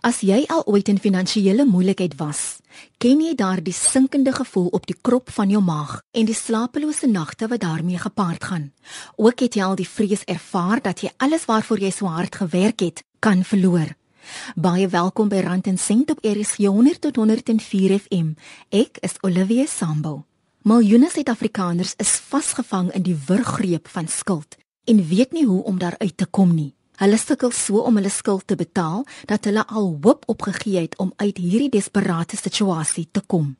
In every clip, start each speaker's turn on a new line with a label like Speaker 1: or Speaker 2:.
Speaker 1: As jy al ooit in finansiële moeilikheid was, ken jy daardie sinkende gevoel op die krop van jou maag en die slapelose nagte wat daarmee gepaard gaan. Ook het jy al die vrees ervaar dat jy alles waarvoor jy so hard gewerk het, kan verloor. Baie welkom by Rand en Sent op RSG 100 tot 104 FM. Ek is Olivia Sambo. Miljoene Suid-Afrikaners is vasgevang in die wurggreep van skuld en weet nie hoe om daaruit te kom nie. Hulle sukkel so om hulle skuld te betaal dat hulle al hoop opgegee het om uit hierdie desperate situasie te kom.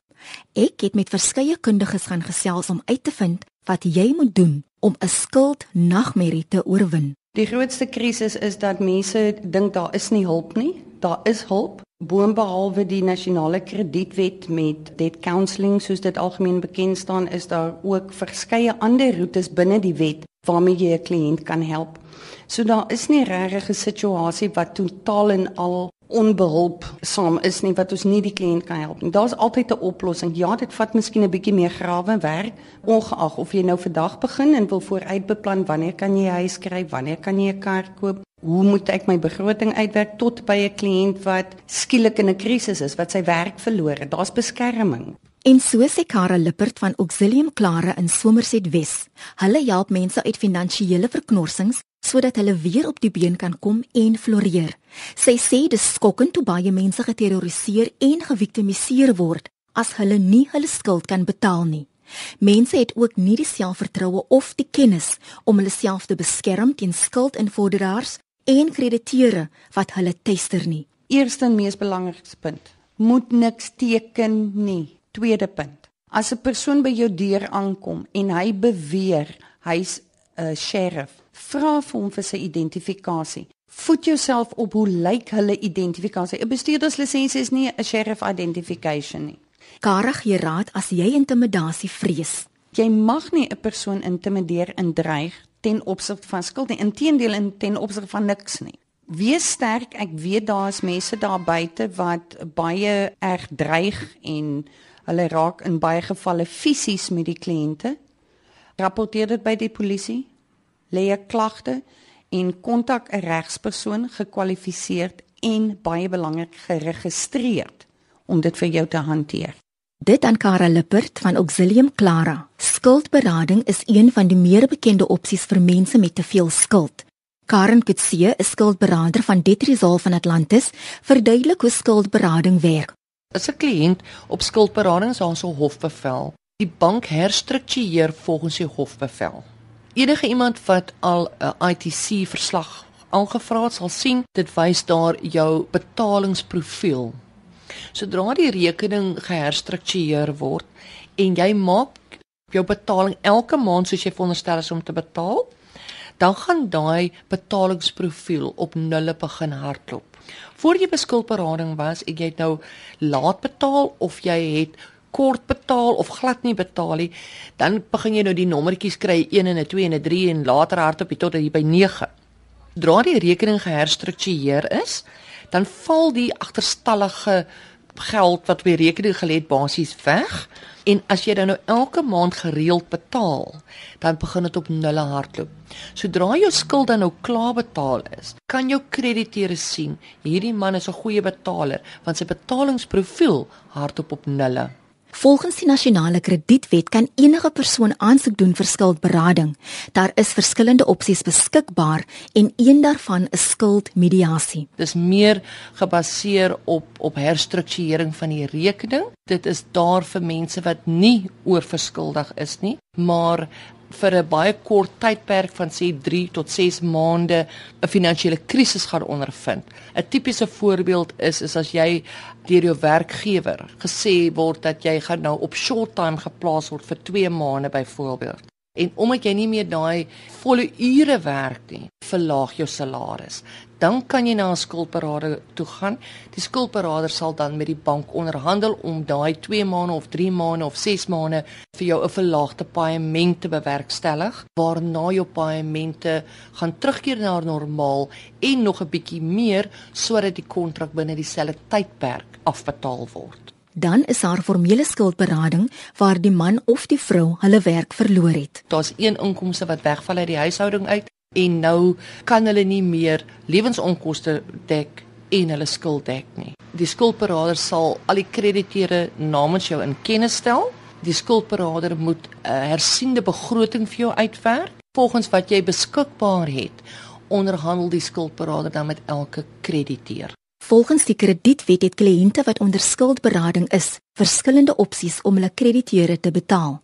Speaker 1: Ek het met verskeie kundiges gaan gesels om uit te vind wat jy moet doen om 'n skuld nagmerrie te oorwin.
Speaker 2: Die grootste krisis is dat mense dink daar is nie hulp nie. Daar is hulp. Boonbehalwe die nasionale kredietwet met debt counselling soos dit algemeen bekend staan, is daar ook verskeie ander roetes binne die wet waarmee jy 'n kliënt kan help. So daar is nie regtig 'n situasie wat totaal en al onbehulp saam is nie wat ons nie die kliënt kan help nie. Daar's altyd 'n oplossing. Ja, dit vat miskien 'n bietjie meer grawe werk, ongeag of jy nou vandag begin en wil vooruitbeplan wanneer kan jy huis kry, wanneer kan jy 'n kar koop, hoe moet ek my begroting uitwerk tot by 'n kliënt wat skielik in 'n krisis is, wat sy werk verloor het. Daar's beskerming.
Speaker 1: En so sê Kara Lippert van Auxilium Klare in Somerset Wes. Hulle help mense uit finansiële verknorsings sodat hulle weer op die been kan kom en floreer. Sy sê dis skokkend hoe baie mense geterroriseer en geviktimiseer word as hulle nie hulle skuld kan betaal nie. Mense het ook nie die selfvertroue of die kennis om hulle self te beskerm teen skuldinvorderaars en krediteure wat hulle tester nie.
Speaker 2: Eerste en mees belangrikste punt: moet niks teken nie. Tweede punt. As 'n persoon by jou deur aankom en hy beweer hy's 'n sheriff, vra vir hom vir sy identifikasie. Voed jouself op hoe lyk hulle identifikasie. 'n Bestuurderslisensie is nie 'n sheriff identification nie.
Speaker 1: Karig jy raad as jy intimidasie vrees.
Speaker 2: Jy mag nie 'n persoon intimideer en dreig ten opsigte van skuld nie. Inteendeel in ten opsigte van niks nie. Wees sterk. Ek weet daar's mense daar buite wat baie erg dreig en Hulle raak in baie gevalle fisies met die kliënte. Rapporteer dit by die polisie. Lê 'n klagte en kontak 'n regspersoon gekwalifiseerd en baie belangrik geregistreerd om dit vir jou te hanteer.
Speaker 1: Dit aan Kara Lippert van Auxilium Clara. Skuldberading is een van die meer bekende opsies vir mense met te veel skuld. Karen Kutse, 'n skuldberader van Debt Resolve van Atlantis, verduidelik hoe skuldberading werk.
Speaker 3: As 'n kliënt op skuldberading aan so hofbevel, die bank herstruktureer volgens die hofbevel. Enige iemand wat al 'n ITC verslag aangevra het, sal sien dit wys daar jou betalingsprofiel. Sodra die rekening geherstruktureer word en jy maak jou betaling elke maand soos jy veronderstel is om te betaal, dan gaan daai betalingsprofiel op nulle begin hardloop. Voor jy beskuldberading was, het jy nou laat betaal of jy het kort betaal of glad nie betaal nie, dan begin jy nou die nommertjies kry 1 en 'n 2 en 'n 3 en later hardop tot jy by 9. Dra die rekening geherstruktureer is, dan val die agterstallige geld wat by rekening gelê het basies weg en as jy dan nou elke maand gereeld betaal, dan begin dit op nulle hardloop. Sodra jou skuld dan nou klaar betaal is, kan jou krediteure sien, hierdie man is 'n goeie betaler want sy betalingsprofiel hardop op nulle.
Speaker 1: Volgens die nasionale kredietwet kan enige persoon aansoek doen vir skuldberading. Daar is verskillende opsies beskikbaar en een daarvan is skuldmediasie.
Speaker 3: Dis meer gebaseer op op herstrukturering van die rekening. Dit is daar vir mense wat nie oorverskuldig is nie, maar vir 'n baie kort tydperk van sê 3 tot 6 maande 'n finansiële krisis gaan ondervind. 'n Tipiese voorbeeld is is as jy deur jou werkgewer gesê word dat jy gaan nou op short time geplaas word vir 2 maande byvoorbeeld. En omdat jy nie meer daai volle ure werk nie, verlaag jou salaris dan kan jy na 'n skuldberader toe gaan. Die skuldberader sal dan met die bank onderhandel om daai 2 maande of 3 maande of 6 maande vir jou 'n verlaagde paaiement te bewerkstellig, waarna jou paaimente gaan terugkeer na normaal en nog 'n bietjie meer sodat die kontrak binne dieselfde tydperk afbetaal word.
Speaker 1: Dan is daar formele skuldberading waar die man of die vrou hulle werk verloor het.
Speaker 3: Daar's een inkomste wat wegval uit die huishouding uit en nou kan hulle nie meer lewensonkoste dek en hulle skuld dek nie. Die skuldberader sal al die krediteure namens jou in kennis stel. Die skuldberader moet 'n hersiende begroting vir jou uitwerk volgens wat jy beskikbaar het. Onderhandel die skuldberader dan met elke krediteur.
Speaker 1: Volgens die kredietwet het kliënte wat onder skuldberading is, verskillende opsies om hulle krediteure te betaal.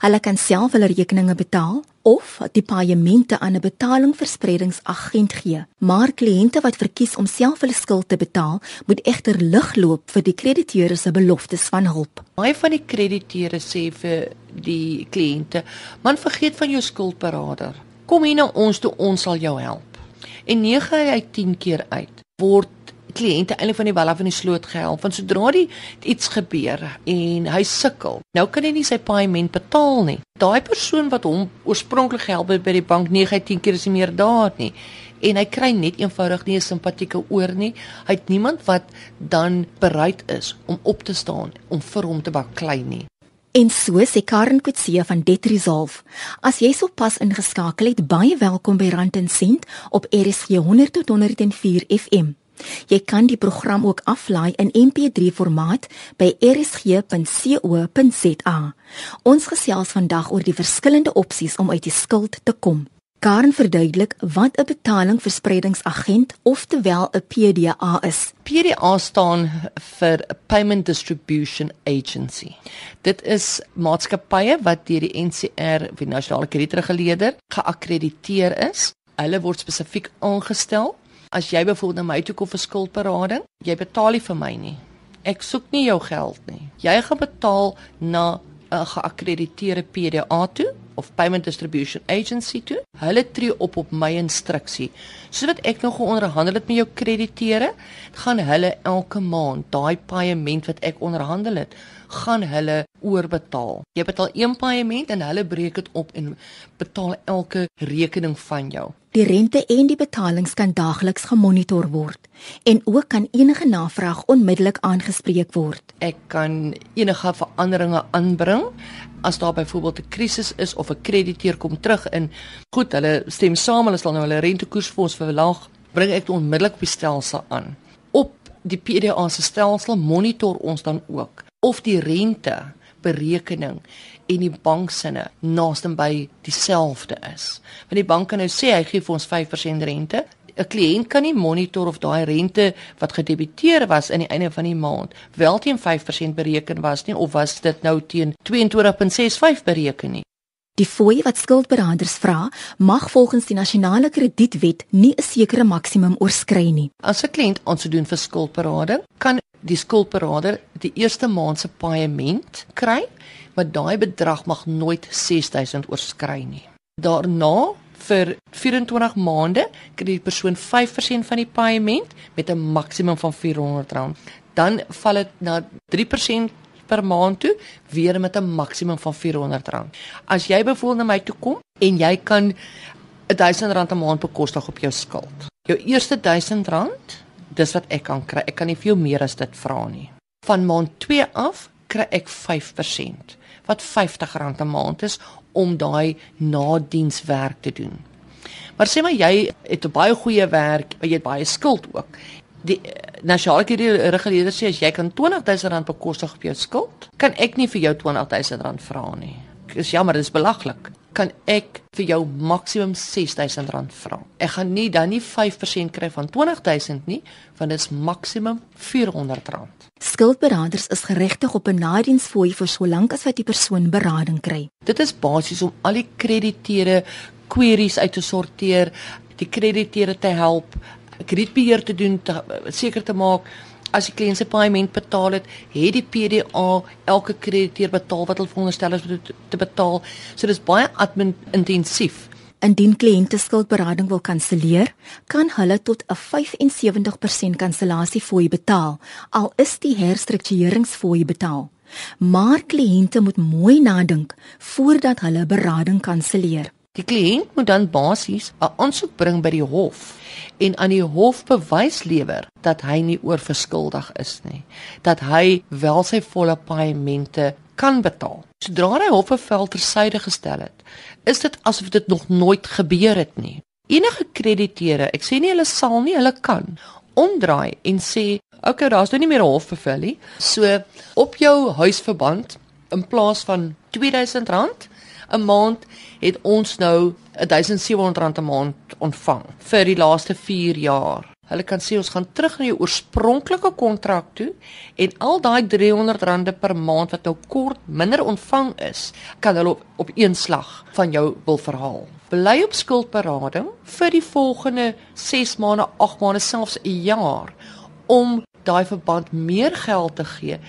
Speaker 1: Hulle kan self hulle rekeninge betaal of die paemente aan 'n betalingsverspreidingsagent gee. Maar kliënte wat verkies om self hulle skuld te betaal, moet egter lig loop vir die krediteure se beloftes van hulp.
Speaker 3: Baie van die krediteure sê vir die kliënte: "Man, vergeet van jou skuldberader. Kom hier na ons toe, ons sal jou help." En 9 uit 10 keer uit word kliënte eintlik van die wel af in die sloot gehelp want sodra die iets gebeur en hy sukkel nou kan hy nie sy paaiement betaal nie daai persoon wat hom oorspronklik gehelp het by die bank 9 uit 10 keer is nie meer daar nie en hy kry net eenvoudig nie 'n simpatieke oor nie hy het niemand wat dan bereid is om op te staan om vir hom te baklei nie
Speaker 1: En so sê Karen Kutsie van Debt Resolve. As jy sopas ingeskakel het, baie welkom by Rand en Sent op RSG 100 tot 104 FM. Jy kan die program ook aflaai in MP3 formaat by rsg.co.za. Ons gesels vandag oor die verskillende opsies om uit die skuld te kom. Karen verduidelik wat 'n betalingsverspreidingsagent oftewel 'n PDA is.
Speaker 3: PDA staan vir Payment Distribution Agency. Dit is maatskappye wat deur die NCR, die Nasionale Kredietreguleerder, geakkrediteer is. Hulle word spesifiek aangestel As jy byvoorbeeld na my toe kom vir skuldberading, jy betaal nie vir my nie. Ek soek nie jou geld nie. Jy gaan betaal na 'n geakkrediteerde PDA toe of Payment Distribution Agency toe. Hulle tree op op my instruksie. Soos wat ek nog onderhandel het met jou krediteure, gaan hulle elke maand daai paaiement wat ek onderhandel het, gaan hulle oorbetaal. Jy betaal een paaiement en hulle breek dit op en betaal elke rekening van jou.
Speaker 1: Die rente en die betalings kan daagliks gemonitor word en ook kan enige navraag onmiddellik aangespreek word.
Speaker 3: Ek kan enige veranderinge aanbring as daar byvoorbeeld 'n krisis is of 'n krediteur kom terug in goed, hulle stem saam, hulle sal nou hulle rentekoers vir ons verlaag, bring ek dit onmiddellik op die stelsel aan. Op die PDA se stelsel monitor ons dan ook of die rente berekening en die banksinne naaste by dieselfde is. Want die bank kan nou sê hy gee vir ons 5% rente. 'n Kliënt kan nie monitor of daai rente wat gedebiteer was aan die einde van die maand wel teen 5% bereken was nie of was dit nou teen 22.65 bereken nie.
Speaker 1: Die fooi wat skuldberaders vra, mag volgens die nasionale kredietwet nie 'n sekere maksimum oorskry nie.
Speaker 3: As 'n kliënt aansoek doen vir skuldberading, kan die skuldberader die eerste maand se paaiement kry maar daai bedrag mag nooit 6000 oorskry nie. Daarna vir 24 maande kry die persoon 5% van die paaiement met 'n maksimum van R400. Dan val dit na 3% per maand toe weer met 'n maksimum van R400. As jy byvoorbeeld na my toe kom en jy kan R1000 'n maand bekostig op jou skuld. Jou eerste R1000, dis wat ek kan kry. Ek kan nie veel meer as dit vra nie. Van maand 2 af kry ek 5% wat R50 'n maand is om daai nadienswerk te doen. Maar sê maar jy het 'n baie goeie werk, jy het baie skuld ook. Die eh, nasionale reguleerder sê as jy kan R20000 bekostig op jou skuld, kan ek nie vir jou R20000 vra nie. Dis jammer, dit is belaglik kan ek vir jou maksimum R6000 vra. Ek gaan nie dan nie 5% kry van R20000 nie, want dit is maksimum R400.
Speaker 1: Skuldberaders is geregtig op 'n nadiensfooi vir so lank as wat die persoon berading kry.
Speaker 3: Dit is basies om al die krediteure queries uit te sorteer, die krediteure te help, kredietbeheer te doen, seker te maak as die kliënt se paaiement betaal het, het die PDA elke krediteur betaal wat hulle veronderstel is te betaal. So dis baie admin intensief.
Speaker 1: Indien kliënte skuldberading wil kanselleer, kan hulle tot 'n 75% kansellasie betaal, al is die herstruktureringsfooi betaal. Maar kliënte moet mooi nadink voordat hulle berading kanselleer.
Speaker 3: Die kliënt moet dan basies 'n aansoek bring by die hof en aan die hof bewys lewer dat hy nie oorverskuldig is nie, dat hy wel sy volle paemente kan betaal. Sodra hy hofbevel tersyde gestel het, is dit asof dit nog nooit gebeur het nie. Enige krediteure, ek sê nie hulle sal nie, hulle kan omdraai en sê, "Oké, okay, daar's nou nie meer 'n hofbevel nie. So op jou huisverband in plaas van R2000 'n maand het ons nou R1700 'n maand ontvang vir die laaste 4 jaar. Hulle kan sê ons gaan terug na jou oorspronklike kontrak toe en al daai R300 per maand wat nou kort minder ontvang is, kan hulle op, op een slag van jou wil verhaal. Bly op skuldberading vir die volgende 6 maande, 8 maande, selfs 'n jaar om daai verband meer geld te gee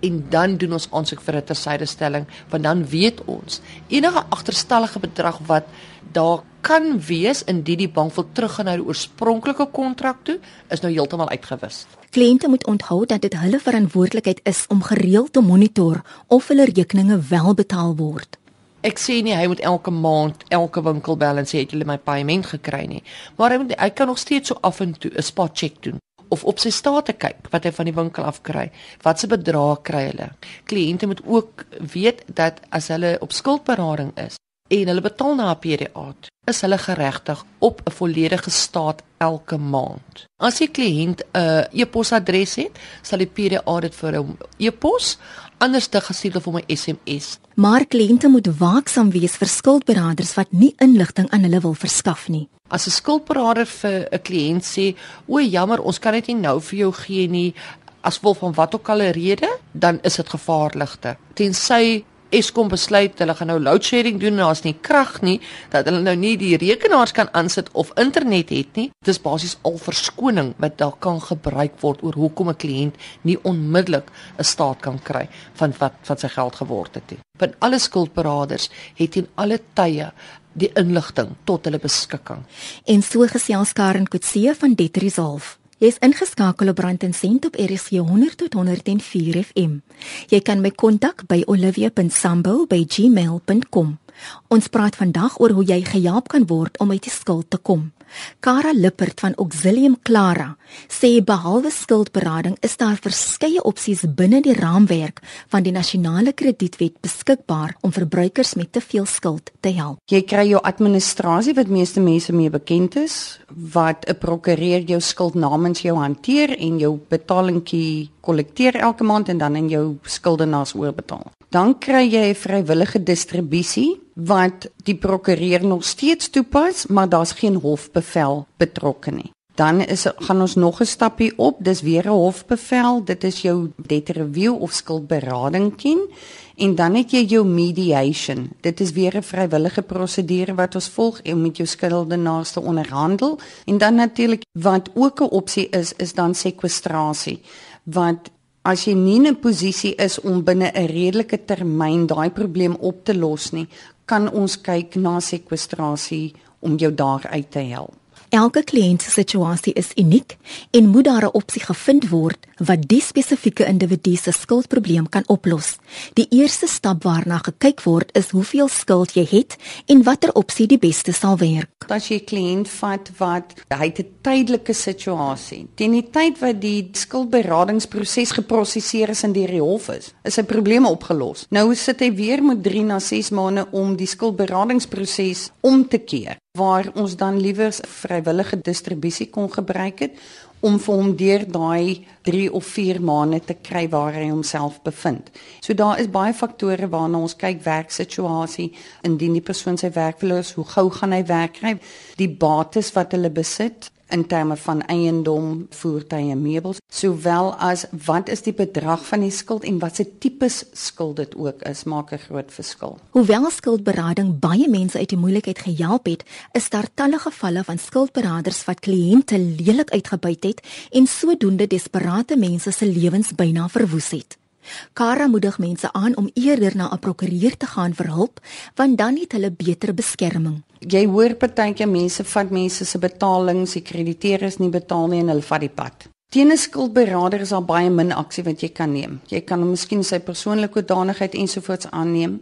Speaker 3: en dan doen ons aansoek vir 'n tersydestelling want dan weet ons enige agterstallige bedrag wat daar kan wees indien die bank wil teruggaan na die oorspronklike kontrak toe is nou heeltemal uitgewis.
Speaker 1: Kliënte moet onthou dat dit hulle verantwoordelikheid is om gereeld te monitor of hulle rekeninge wel betaal word.
Speaker 3: Ek sê nie hy moet elke maand elke winkel bel en sê het julle my paaiement gekry nie, maar hy moet hy kan nog steeds so af en toe 'n spot check doen of op sy state kyk wat hy van die winkel af kry. Wat se bedrag kry hulle? Kliënte moet ook weet dat as hulle op skuldberading is en hulle betaal na 'n PDA, is hulle geregtig op 'n volledige staat elke maand. As die kliënt 'n e-posadres het, sal die PDA dit vir hom e-pos anders te gestuur of hom 'n SMS.
Speaker 1: Maar kliënte moet waaksaam wees vir skuldberaders wat nie inligting aan hulle wil verskaf nie.
Speaker 3: As 'n skuldberader vir 'n kliënt sê, "O, jammer, ons kan dit nie nou vir jou gee nie," as gevolg van wat ook al 'n rede, dan is dit gevaarligte. Tensy Eskom besluit hulle gaan nou load shedding doen en daar's nie krag nie, dat hulle nou nie die rekenaars kan aansit of internet het nie. Dis basies al verskoning wat daar kan gebruik word oor hoekom 'n kliënt nie onmiddellik 'n staat kan kry van wat van sy geld geword het nie. Want alle skuldberaders het in alle tye die inligting tot hulle beskikking.
Speaker 1: En so gesels Karen Kutse van Debt Resolve. Jy is ingeskakel op Brand en Sent op RSG 100 tot 104 FM. Jy kan my kontak by olivia.sambo@gmail.com. Ons praat vandag oor hoe jy gehelp kan word om uit die skuld te kom. Kara Lippert van Auxilium Clara sê behalwe skuldberading is daar verskeie opsies binne die raamwerk van die nasionale kredietwet beskikbaar om verbruikers met te veel skuld te help.
Speaker 2: Jy kry jou administrasie wat meeste mense mee bekend is wat 'n prokureur jou skuld namens jou hanteer en jou betalingkie kollekteer elke maand en dan in jou skuldenaars oorbetaal. Dan kry jy 'n vrywillige distribusie wat die prokureur nog steeds toepas, maar daar's geen hofbevel betrokke nie. Dan is gaan ons nog 'n stappie op, dis weer 'n hofbevel, dit is jou debt review of skuldberading ken en dan het jy jou mediation. Dit is weer 'n vrywillige prosedure wat ons volg om met jou skuldenaars te onderhandel en dan natuurlik wat ook 'n opsie is, is dan sekwestrasie wat as jy nie in 'n posisie is om binne 'n redelike termyn daai probleem op te los nie, kan ons kyk na sekwestrasie om jou daar uit te help.
Speaker 1: Elke kliënt se situasie is uniek en moet daar 'n opsie gevind word wat die spesifieke individu se skuldprobleem kan oplos. Die eerste stap waarna gekyk word is hoeveel skuld jy het en watter opsie die beste sal werk.
Speaker 2: As jy 'n kliënt vat wat hy 'n tydelike situasie, teen die tyd wat die skuldberadingsproses geprosesseer is in die hof is, is sy probleme opgelos. Nou sit hy weer met 3 na 6 maande om die skuldberadingsproses om te keer waar ons dan liewer vrywillige distribusie kon gebruik het om vir hom deur daai 3 of 4 maande te kry waar hy homself bevind. So daar is baie faktore waarna ons kyk werksituasie, indien die persoon sy werk verloor, hoe gou gaan hy werk kry, die bates wat hulle besit, in terme van eiendom, voertuie, meubels, sowel as wat is die bedrag van die skuld en watse tipes skuld dit ook is, maak 'n groot verskil.
Speaker 1: Hoewel skuldberading baie mense uit die moeilikheid gehelp het, is daar talle gevalle van skuldberaders wat kliënte lelik uitgebuit het en sodoende desperate mense se lewens byna verwoes het. Kara moedig mense aan om eerder na 'n prokureur te gaan vir hulp, want dan het hulle beter beskerming.
Speaker 2: Jy hoor partyke mense vat mense se betalings, die krediteures nie betaal nie en hulle vat die pad. Teen 'n skuldberader is daar baie min aksie wat jy kan neem. Jy kan hom miskien sy persoonlike danigheid ensovoorts aanneem,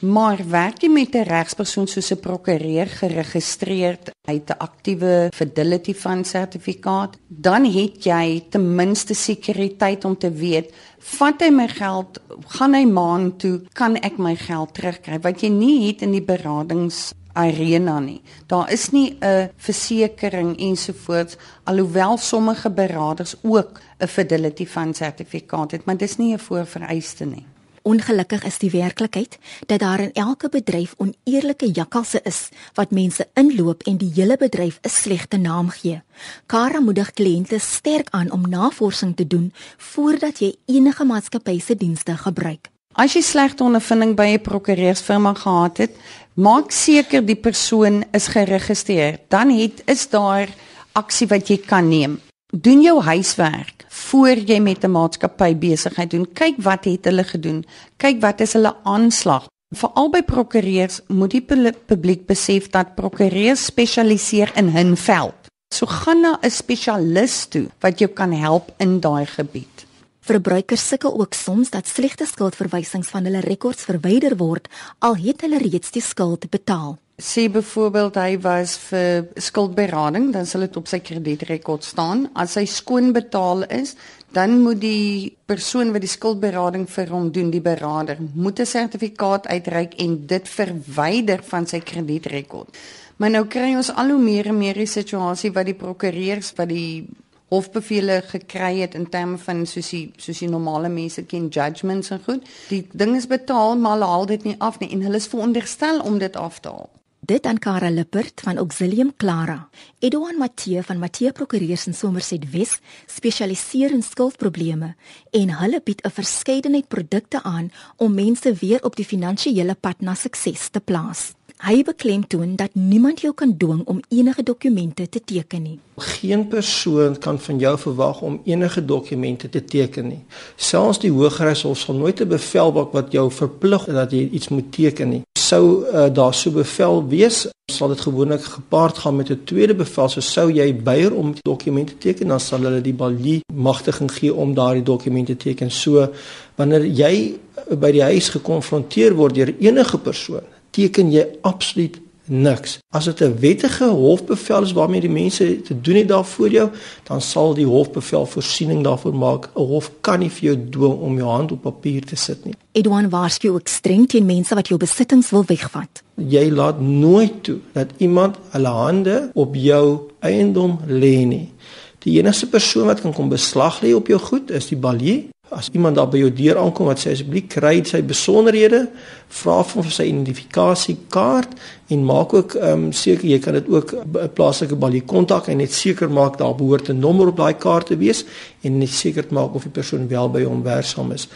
Speaker 2: maar werk jy met 'n regspersoon soos 'n prokureur geregistreerd uit 'n aktiewe Fidelity Fund sertifikaat, dan het jy ten minste sekuriteit om te weet vat hy my geld, gaan hy maan toe, kan ek my geld terugkry wat jy nie het in die beradings arena nie. Daar is nie 'n versekering ensovoorts alhoewel sommige beraders ook 'n Fidelity Fund sertifikaat het, maar dis nie 'n voorvereiste nie.
Speaker 1: Ongelukkig is die werklikheid dat daar in elke bedryf oneerlike jakkalse is wat mense inloop en die hele bedryf 'n slegte naam gee. Kara moedig kliënte sterk aan om navorsing te doen voordat jy enige maatskappy se dienste gebruik.
Speaker 2: As jy slegte ondervinding by 'n prokureursfirma gehad het, maak seker die persoon is geregistreer. Dan het is daar aksie wat jy kan neem. Doen jou huiswerk voor jy met 'n maatskappy besigheid doen. Kyk wat het hulle gedoen. Kyk wat is hulle aanslag. Veral by prokureurs moet die publiek besef dat prokureurs spesialiseer in hun veld. So gaan na 'n spesialis toe wat jou kan help in daai gebied.
Speaker 1: Verbruikers sukkel ook soms dat slegte skuldverwysings van hulle rekords verwyder word al het hulle reeds die skuld betaal.
Speaker 2: Sê byvoorbeeld hy was vir skuldberading, dan sal dit op sy kredietrekord staan. As hy skoon betaal is, dan moet die persoon wat die skuldberading vir hom doen, die beraader, moet 'n sertifikaat uitreik en dit verwyder van sy kredietrekord. Maar nou kry ons al hoe meer en meer die situasie wat die prokureurs wat die hofbevele gekry het in terme van soos die soos die normale mense ken judgments en goed. Die ding is betaal maar hulle haal dit nie af nie en hulle is veronderstel om dit af te haal.
Speaker 1: Dit aan Kara Lippert van Auxilium Clara. Edouan Matthee van Matthee Prokureurs in Somerset Wes spesialiseer in skuldprobleme en hulle bied 'n verskeidenheid produkte aan om mense weer op die finansiële pad na sukses te plaas. Hy beklemtoon dat niemand jou kan dwing om enige dokumente te teken nie.
Speaker 4: Geen persoon kan van jou verwag om enige dokumente te teken nie. Selfs die Hooggeregshof sal nooit 'n bevel maak wat jou verplig dat jy iets moet teken nie. Sou uh, daar so bevel wees, sal dit gewoonlik gepaard gaan met 'n tweede bevel. So sou jy weier om dokumente te teken, dan sal hulle die balie magtiging gee om daardie dokumente te teken. So wanneer jy by die huis gekonfronteer word deur enige persoon teken jy absoluut niks. As dit 'n wettige hofbevel is waarmee die mense te doen het daarvoor jou, dan sal die hofbevel voorsiening daarvoor maak. 'n Hof kan nie vir jou dwing om jou hand op papier te sit nie.
Speaker 1: Edouan waarsku ook streng teen mense wat jou besittings wil wegvat.
Speaker 4: Jy laat nooit toe dat iemand hulle hande op jou eiendom lê nie. Die enigste persoon wat kan kom beslag lê op jou goed is die balie as iemand daar by jou deur aankom wat sê asseblief kry sy besonderhede, vra vir sy identifikasiekaart en maak ook ehm um, seker jy kan dit ook 'n plaaslike balie kontak en net seker maak daar behoort 'n nommer op daai kaart te wees en net seker maak of die persoon wel by hom werksaam is.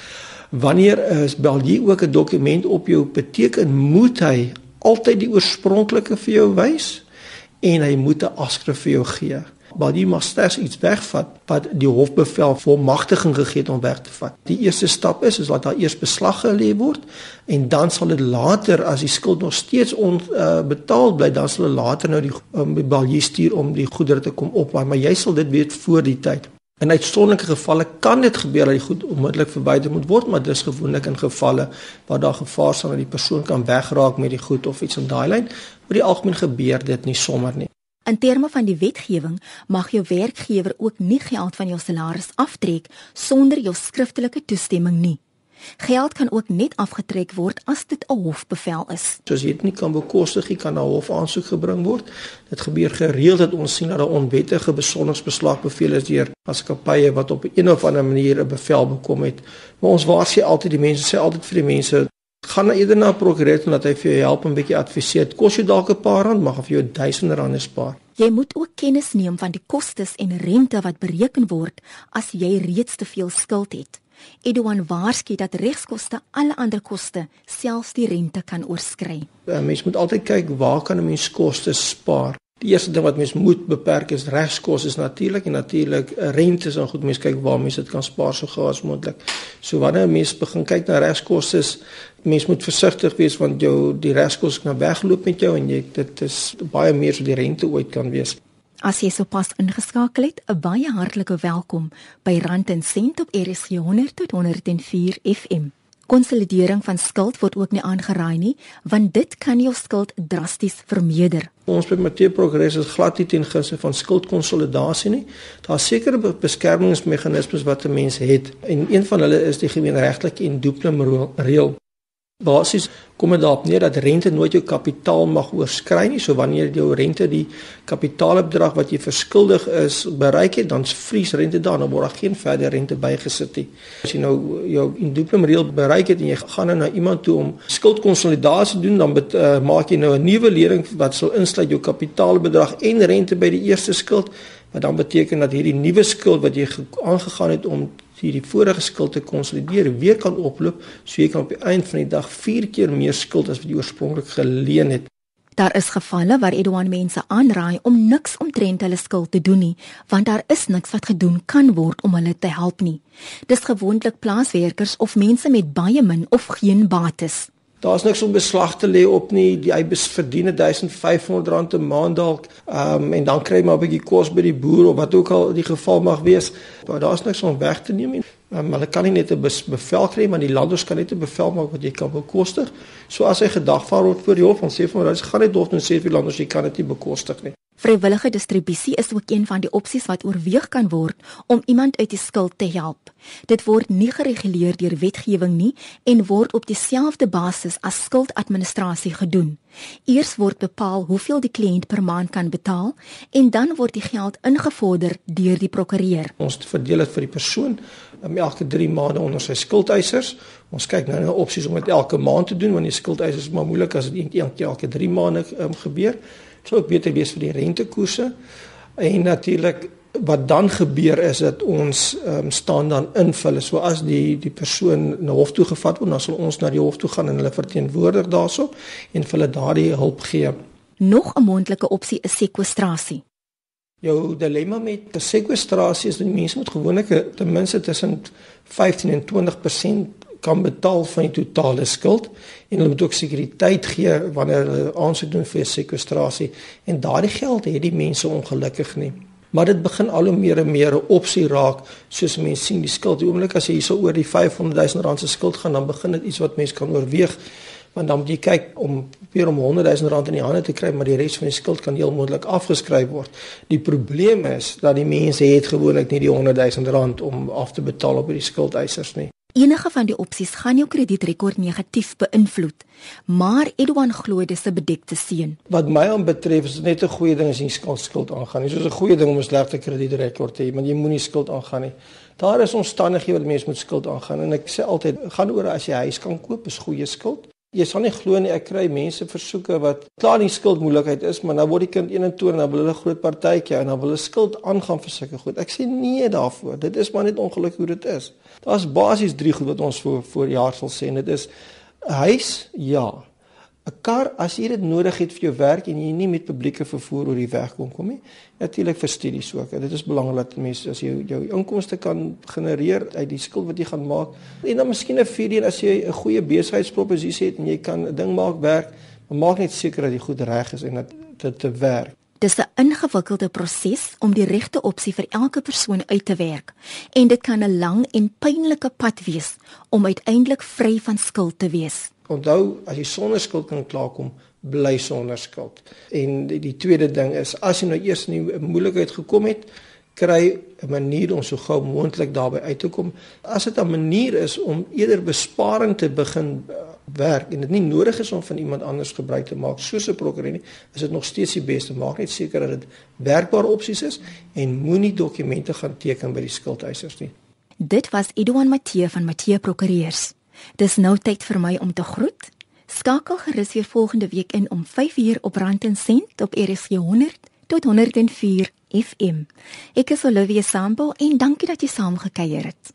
Speaker 4: Wanneer is balie ook 'n dokument op jou beteken moet hy altyd die oorspronklike vir jou wys en hy moet 'n afskrif vir jou gee waar die masters iets wegvat wat die hofbevel volmagtiging gegee het om weg te vat. Die eerste stap is is dat daar eers beslag gelê word en dan sal dit later as die skuld nog steeds onbetaald uh, bly, dan sal hulle later nou die um, balie stuur om die goedere te kom ophaal, maar jy sal dit weet voor die tyd. In uitsonderlike gevalle kan dit gebeur dat die goed onmiddellik verwyder moet word, maar dis gewoonlik in gevalle waar daar gevaar is dat die persoon kan wegraak met die goed of iets in daai lyn. Maar die algemeen gebeur dit nie sommer nie.
Speaker 1: In terme van die wetgewing mag jou werkgewer ook nie geld van jou salaris aftrek sonder jou skriftelike toestemming nie. Geld kan ook net afgetrek word as dit 'n hofbevel is.
Speaker 4: Soos jy dit nie kan bekostig nie, kan 'n hof aansoek gebring word. Dit gebeur gereeld dat ons sien dat 'n onwettige besondersbeslag beveel is deur maatskappye wat op 'n of ander manier 'n bevel bekom het. Maar ons waarsku altyd die mense, sê altyd vir die mense, gaan eerder na 'n prokureur en laat hy vir jou help 'n bietjie adviseer. Dit kos jou dalk 'n paar rand, maar of jy duisende rande spaar.
Speaker 1: Jy moet ook kennis neem van die kostes en rente wat bereken word as jy reeds te veel skuld het. Edouan waarsku dat regskoste alle ander koste, selfs die rente kan oorskry.
Speaker 4: 'n Mens moet altyd kyk waar kan 'n mens kostes spaar. Die eerste ding wat mens moet beperk is regskoste is natuurlik en natuurlik eh, rentes en goed mens kyk waar mens dit kan spaar so gou as moontlik. So wanneer mens begin kyk na regskoste, mens moet versigtig wees want jou die regskoste kan wegloop met jou en jy dit is baie meer so die rente ooit kan wees.
Speaker 1: As jy sopas ingeskakel het, 'n baie hartlike welkom by Rand en Sent op RSG 100 tot 104 FM. Konsolidering van skuld word ook nie aangeraai nie, want dit kan jou skuld drasties vermeerder.
Speaker 4: Ons by Matthee Progress is glad nie teen gunste van skuldkonsolidasie nie. Daar sekerre beskermingsmeganismes wat 'n mens het en een van hulle is die gemeenregtelike en duplum reël. Basies kom dit daarop neer dat rente nooit jou kapitaal mag oorskry nie. So wanneer jou rente die kapitaalbedrag wat jy verskuldig is bereik het, dan vries rente daar, dan word daar geen verdere rente bygesit nie. As jy nou jou indupum reël bereik het en jy gaan nou na iemand toe om skuldkonsolidasie doen, dan bet, uh, maak jy nou 'n nuwe lening wat sal insluit jou kapitaalbedrag en rente by die eerste skuld, wat dan beteken dat hierdie nuwe skuld wat jy aangegaan het om hierdie vorige skuld te konsolideer weer kan oploop, so jy kan op die einde van die dag 4 keer meer skuld as wat jy oorspronklik geleen het.
Speaker 1: Daar is gevalle waar Edouan mense aanraai om niks omtrent hulle skuld te doen nie, want daar is niks wat gedoen kan word om hulle te help nie. Dis gewoonlik plaaswerkers of mense met baie min of geen bates.
Speaker 4: Daar's niks om beslag te lê op nie. Hy verdien 1500 rand 'n maand dalk. Um, en dan kry hy maar 'n bietjie kos by die boer of wat ook al die geval mag wees. Maar daar's niks om weg te neem nie. Um, hulle kan nie net 'n bevel kry maar die landers kan net 'n bevel maak wat jy kan bekostig. So as hy gedagvaar word voor die hof, dan sê vir hom, "Jy gaan net hof toe sê vir die landers jy kan dit nie bekostig nie."
Speaker 1: Vrywillige distribusie is ook een van die opsies wat oorweeg kan word om iemand uit die skuld te help. Dit word nie gereguleer deur wetgewing nie en word op dieselfde basis as skuldadministrasie gedoen. Eers word bepaal hoeveel die kliënt per maand kan betaal en dan word die geld ingevorder deur die prokureur.
Speaker 4: Ons verdeel dit vir die persoon om elke 3 maande onder sy skuldeisers. Ons kyk nou na opsies om dit elke maand te doen want die skuldeisers is maar moeilik as dit eendag elke 3 maande um, gebeur sou ook beter wees vir die rentekoerse. En natuurlik wat dan gebeur is dat ons um, staan dan invul. So as die die persoon na hof toe gevat word, dan sal ons na die hof toe gaan en hulle verteenwoordig daarso en hulle daardie hulp gee.
Speaker 1: Nog 'n moontlike opsie is sekwestrasie.
Speaker 4: Jou dilemma met sekwestrasie is dat mense moet gewoonlik ten minste tussen 15 en 20% kan betaal van die totale skuld en hulle moet ook sekuriteit gee wanneer hulle aansoek doen vir sekwestrasie en daardie geld het die mense ongelukkig nie. Maar dit begin al hoe meer en meer 'n opsie raak soos mense sien die skuld. Die oomblik as jy hierso oor die 500 000 rand se skuld gaan dan begin dit iets wat mense kan oorweeg want dan moet jy kyk om weer om 100 000 rand in die hande te kry maar die res van die skuld kan heel moontlik afgeskryf word. Die probleem is dat die mense het gewoonlik nie die 100 000 rand om af te betaal op hierdie skuldeisers nie
Speaker 1: Enige van die opsies gaan jou kredietrekord negatief beïnvloed, maar Edouan glo dis 'n bedekte seën.
Speaker 4: Wat my aanbetref is dit net 'n goeie ding as jy skuld skuld aangaan. Dis 'n goeie ding om 'n slegte kredietrekord te hê, want jy moenie skuld aangaan nie. Daar is omstandighede wat mense moet skuld aangaan en ek sê altyd gaan oor as jy huis kan koop, is goeie skuld. Jy sal nie glo nie ek kry mense versoeke wat klaar nie skuld moeilikheid is, maar nou word die kind 21 en dan wil hulle groot partytjie en dan wil hulle skuld aangaan vir sulke goed. Ek sê nee daarvoor. Dit is maar net ongelukkig hoe dit is. Daar's basies drie goed wat ons voor voor jaar sal sê en dit is huis, ja. 'n Kar as jy dit nodig het vir jou werk en jy nie met publieke vervoer oor die weg kom kom nie. Natuurlik vir studies ook. Dit is belangrik dat mense as jy jou inkomste kan genereer uit die skuld wat jy gaan maak. En dan miskien 'n vierde as jy 'n goeie besigheidsproposisie het en jy kan 'n ding maak werk, maar maak net seker dat dit goed reg is en dat dit te werk.
Speaker 1: Dis 'n ingewikkelde proses om die regte opsie vir elke persoon uit te werk en dit kan 'n lang en pynlike pad wees om uiteindelik vry van skuld te wees.
Speaker 4: Onthou, as jy sonder skuld kan klaarkom, bly sonder skuld. En die, die tweede ding is as jy nou eers in 'n moeilikheid gekom het, kry 'n manier om so gou moontlik daarby uit te kom. As dit 'n manier is om eerder besparing te begin uh, werk en dit nie nodig is om van iemand anders gebruik te maak soos 'n prokureur nie, is dit nog steeds die beste. Maak net seker dat dit werkbare opsies is en moenie dokumente gaan teken by die skuldeisers nie.
Speaker 1: Dit was Edouan Matthee van Matthee Prokureurs. Dis nou tyd vir my om te groet. Skakel gerus weer volgende week in om 5uur op Rand en Sent op RSG 100 tot 104 FM. Ek is Olivia Sambo en dankie dat jy saam gekuier het.